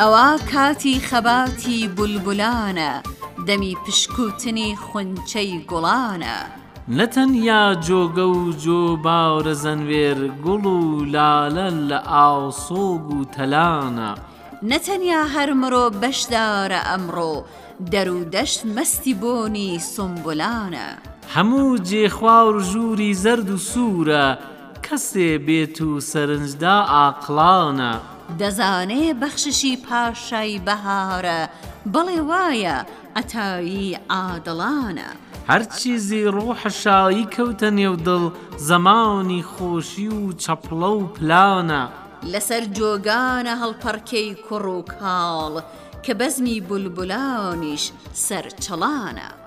ئەوە کاتی خەباتی بولبولانە دەمی پشکوتنی خونچەی گوڵانە. نە تەنیا جۆگە و جۆ بارە زەنوێر گوڵ و لالە لە ئاسۆ گوتەلانە. نە تەنیا هەر مرۆ بەشدارە ئەمڕۆ دەر و دەشت مەستی بۆنی سومبولانە. هەموو جێ خوار ژووری زەرد و سوورە. کەسێ بێت و سەرنج دا ئاقڵانە. دەزانێ بەخششی پاشای بەهارە. بەڵێ وایە عەتایی عادڵانە. هەر چیزی ڕوح شایی کەوتە نێو دڵ. زەمانی خۆشی و چەپڵە و پلانە. لەسەر جۆگانە هەڵپەڕکێی کوڕ و کاڵ. کە بەزمی بولبولانیش سەرچڵانە.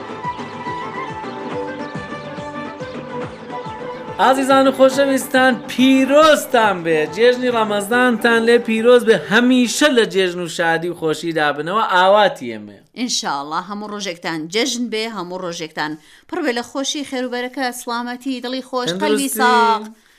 ئازیزان و خۆشەویستان پیرۆزتان بێ جێژنی ڕەمەزانتان لێ پیرۆز بێ هەمیشە لە جێژن و شادی و خۆشی دابنەوە ئاواتی ئێمە ئینشاءله هەموو ڕۆژێکتان جەژن بێ هەموو ڕۆژێکتان پڕێ لە خۆشی خێروبەرەکە سلامەتی دڵی خۆش قەلوی ساق.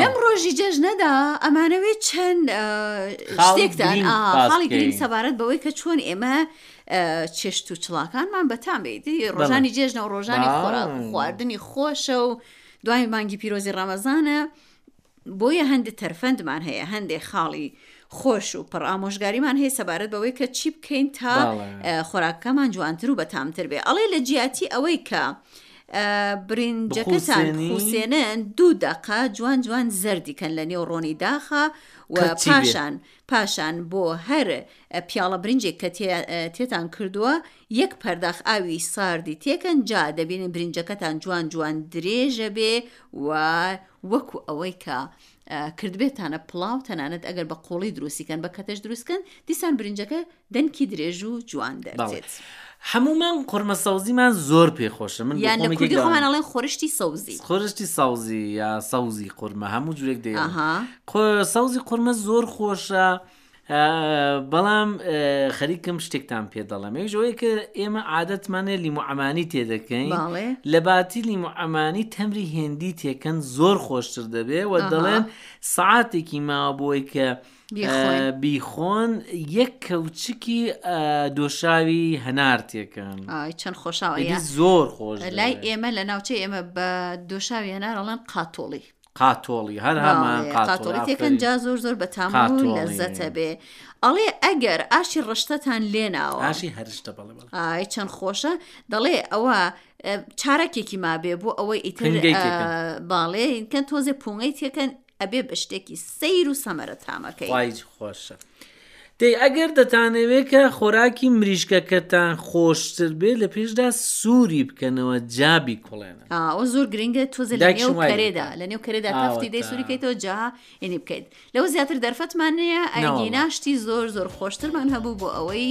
لەم ڕۆژی جەژنەدا ئەمانەوێ چەند شتێکتان خاڵی گرنگ سەبارەت بەوەی کە چۆن ئێمە چێشت و چڵاکانمان بەتان بیت ڕۆژانی جێژنە و ڕۆژانی خۆراک خواردنی خۆشە و دوای مانگی پیرۆزی ڕەمەزانە بۆیە هەندێک تەرفەندمان هەیە هەندێک خاڵی خۆش و پڕ ئامۆژگاریمان هەیە سەبارەت بەوەی کە چی بکەین تا خۆراکەمان جوانتر و بەتامتر بێ ئەڵێ لە جیاتی ئەوەی کە برنجەکەتان خوسێنن دوو دەقە جوان جوان زەردی کەن لە نێو ڕۆنی داخە و پاشان پاشان بۆ هەر پیاڵە برنجێک کە تێتان کردووە یەک پەرداخ ئاوی ساردی تێکەن جا دەبینین برنجەکەتان جوان جوان درێژە بێ و وەکو ئەوەی کە کردبێتانە پڵاو تەنانەت ئەگەر بە قوڵی دروستیکەن بە کەتەش دروستکەن دیسان برنجەکە دەنکی درێژ و جوان دەرچێت. هەموومان قورمە سەوزیمان زۆر پێ خۆشە من یان لە کوردی خۆمان ئەڵێن خۆرشتی سەوزی خۆرشتی سەوزی یا سەوزی قورمە هەموو جوێک دێ سەوزی قورمە زۆر خۆشە بەڵام خەریکم شتێکتان پێ دەڵم ێژەوەی کە ئێمە عادەتمانێ لیموعمانی تێدەکەین لە باتی لیموعمانی تەمری هێندی تێکەن زۆر خۆشتر دەبێ و دەڵێن سعاتێکی ماوە بۆی کە بیخۆن یەک کەوچکی دۆشاوی هەنار تێکەن چەند خۆشاوە زۆر خۆش لای ئێمە لە ناوچە ئێمە بە دۆشاوی هەنارڵەن قاتۆڵی قاتۆڵی هەر هەمان قاتۆڵی تێکەن جا زۆر زۆر بە تام لەزەتە بێ ئەڵێ ئەگەر ئاشی ڕشتەتان لێناوە ئاشی هەرشتە بەڵێ ئای چەند خۆشە دەڵێ ئەوە چارەکێکی مابێ بۆ ئەوەی ئیتر باڵێ کە تۆزێ پۆنگەی تێکەن ئەبێ بە شتێکی سەیر و سەمەرە تامەکەی وایج خۆشە دەی ئەگەر دەتانەوێت کە خۆراکی مریشکەکەتان خۆشتر بێت لە پێشدا سووری بکەنەوە جابی کوڵێنە ئەوە زۆر گرنگە تۆزە لە نێو کەرێدا لە نێو کەرێدا تافتی دەی سووریکەیتەوە جا ینی بکەیت لەوە زیاتر دەرفەتمانەیە ئەگی ناشتی زۆر زۆر خۆشترمان هەبوو بۆ ئەوەی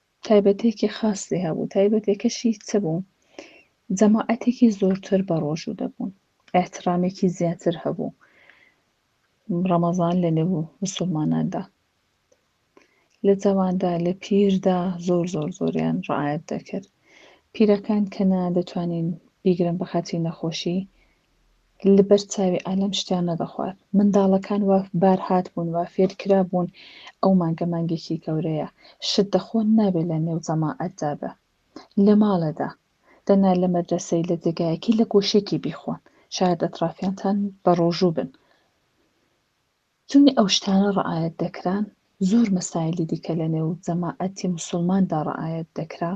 تایبەتێکی خاسی هەبوو، تایبەتێکەشی چ بوو؟ جەماعەتێکی زۆرتر بە ڕۆژوو دەبوون، ئیحترامێکی زیاتر هەبوو ڕەمەزان لە نێو مسلماناندا، لە جەواندا لە پیردا زۆر زۆر زۆریان ڕعاەت دەکرد پیرەکان کەنا دەتوانین بیگرن بە خاتری نەخۆشی لبەر چاوی عالەم شتیانە دەخوات منداڵەکان وا بار هات بوون وا فێر کرا بوون ئەو مانگە مانگێکی گەورەیە شت دەخۆن نابێ لە نێو جەماعەت دا بە لە ماڵە دا دەنا لە مەدرەسەی لە جێگایەکی لە گۆشێکی بیخۆن شایەد ئەترافیانتان بە ڕۆژوو بن. چونی ئەو شتانە ڕەعایەت دەکران، زۆر مەسایلی دیکە لە نێو جەماعەتی موسوڵمان دا ڕەعایەت دەکرا،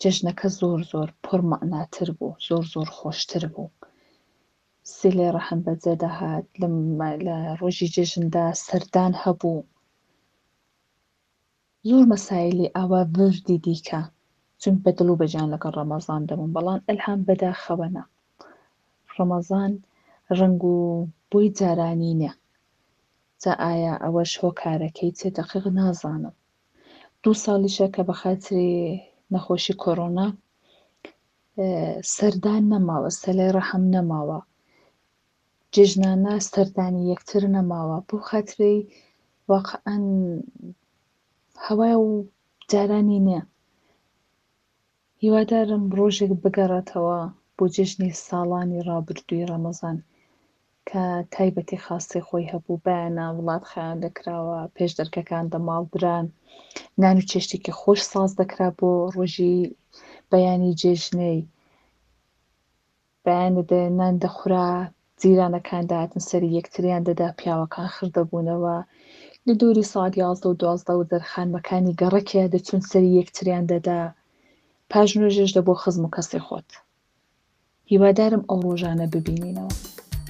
جەژنەکە زۆر زۆر پڕ مەعنا تر بوو، زۆر زۆر خۆشتر بوو، سیلەی ڕەحم بە جێ دەهات، لە ڕۆژی جەژن دا سەردان هەبوو، زۆر مەسایلی ئاوا وردی دیکە چون بە دڵ و بە جان لەگەڵ ڕەمەزان دەبم بەڵام ئەلهام بەداخەوە نا ڕەمەزان ڕەنگ و بۆی جارانی نیە جا ئایا ئەوەش هۆکارەکەی چیە دەقیق نازانم دوو ساڵیشە کە بە خاتری نەخۆشی کۆرۆنا سەردان نەماوە سەلای ڕەحم نەماوە جیژنانە سەردانی یەکتر نەماوە بەو خاترەی واقعەن هەوای و جارانی نیە هیوادارم ڕۆژێک بگەڕێتەوە بۆ جێژنی ساڵانی ڕابردووی ڕەمەزان کە تایبەتی خاصی خۆی هەبوو بایەنە وڵات خیان دەکراوە پێش دەرکەکان دەماڵ دران نان و چێشتێکی خۆش ساز دەکرا بۆ ڕۆژی بەیانی جێژنەی بایان دەدێ نان دەخورا جیرانەکان دەهاتن سەری یەکتریان دەدا پیاوەکان خر دەبوونەوە لە دووری ساڵ یازدە و دوازدە و دەر خانمەکانی گەڕەکێ دەچوون سەری یەکتریان دەدا پاش نوێژێش دەبۆ خزم و کەسی خۆت هیوادارم ئەو ڕۆژانە ببینینەوە.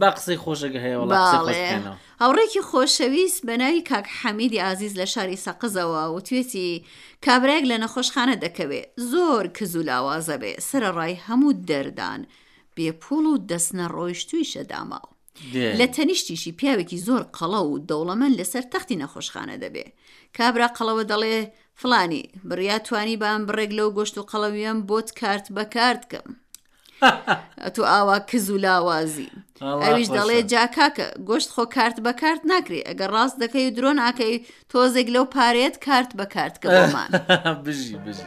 با قسەی خۆشەکە هەیە وەڵا قسەی خۆش بکەنەوە. هاوڕێکی خۆشەویست بە ناوی کاک حەمیدی ئازیز لە شاری سەقزەوە وتوێتی کابرایەک لە نەخۆشخانە دەکەوێ زۆر کز و لاوازە بێ سەرەڕای هەموو دەردان بێ پووڵ و دەست نەڕۆیشتوویشە داماو لە تەنیشتیشی پیاوێکی زۆر قەڵە و دەوڵەمەند لەسەر تەختی نەخۆشخانە دەبێ کابرا قەڵەوە دەڵێ فلانی بڕیا توانی بام بڕێک لەو گۆشت و قەڵەویەم بۆت کارت بەکارت کەم تو ئاوا کز و لاوازی ئەویش دەڵێ جاکاکە گۆشت خۆ کارت بە کارت ناکرێ ئەگەر ڕاست دەکەی درۆن ئاکەی تۆزێک لەو پارێت کارت بە کارت کە بۆمان بژی بژی.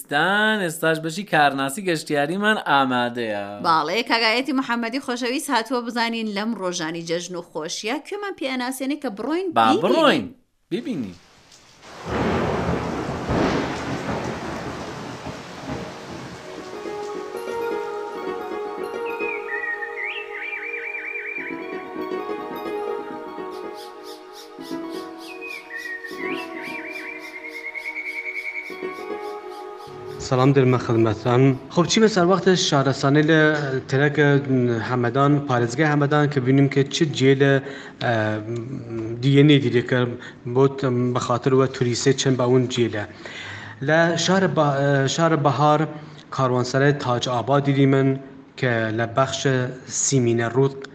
کوردستان ئێستاش بەشی کارناسی گەشتیاریمان ئامادەیە. بەاڵێ کاگایەتی محەمەدی خۆشەویست هاتووە بزانین لەم ڕۆژانی جەژن و خۆشیە کوێمان پێ ئەناسێنێ کە بڕۆین با بڕۆین ببینین. سلام درمە خدمەتتان. خب چی بسر وقت شارستانی لە ترەک هەمەدان پارێزگای هەمەدان کە بینیم کە چ جێ لە دیەنێ دیرێ کە بۆت بەخاتر وە توریسێ چەند باون جێ لە لە شار بەهار کاروانسەرای تاج ئاباد دیریمن کە لە بەخش سیمینە ڕووت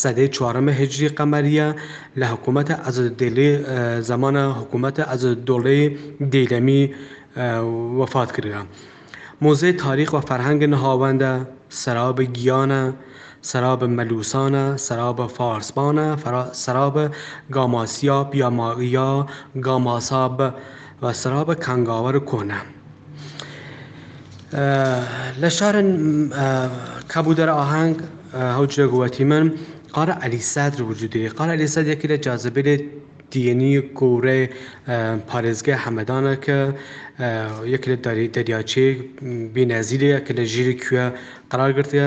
سەدەی چوارەمە هیجری قەمەریە لە حکوومەتە ئەزەددێلێ زەمانە حکوومەتە ئەزەددۆڵێ دێلەمی وەفات کریا. موزەی تاریخ و فەرهەنگ نهاوەندە سەراب گیانە، سەراب مەلووسانە، سەراب فارسمانە، سەراب گاماسیاب یا مایا گاماساب و سەراب کەنگاوەر کۆنە. لە شارن کابودەر ئاهەنگ هەوجێک وەتی من قارە علی سادر وجودی قارە علی سادر یەکی لە جاذبێ دیێنی گەورەی پارێزگای حەمەدانە کە یەک لە داری دەریاچەی بینەزیرەیە کە لە ژیری کوێ قرار گرتە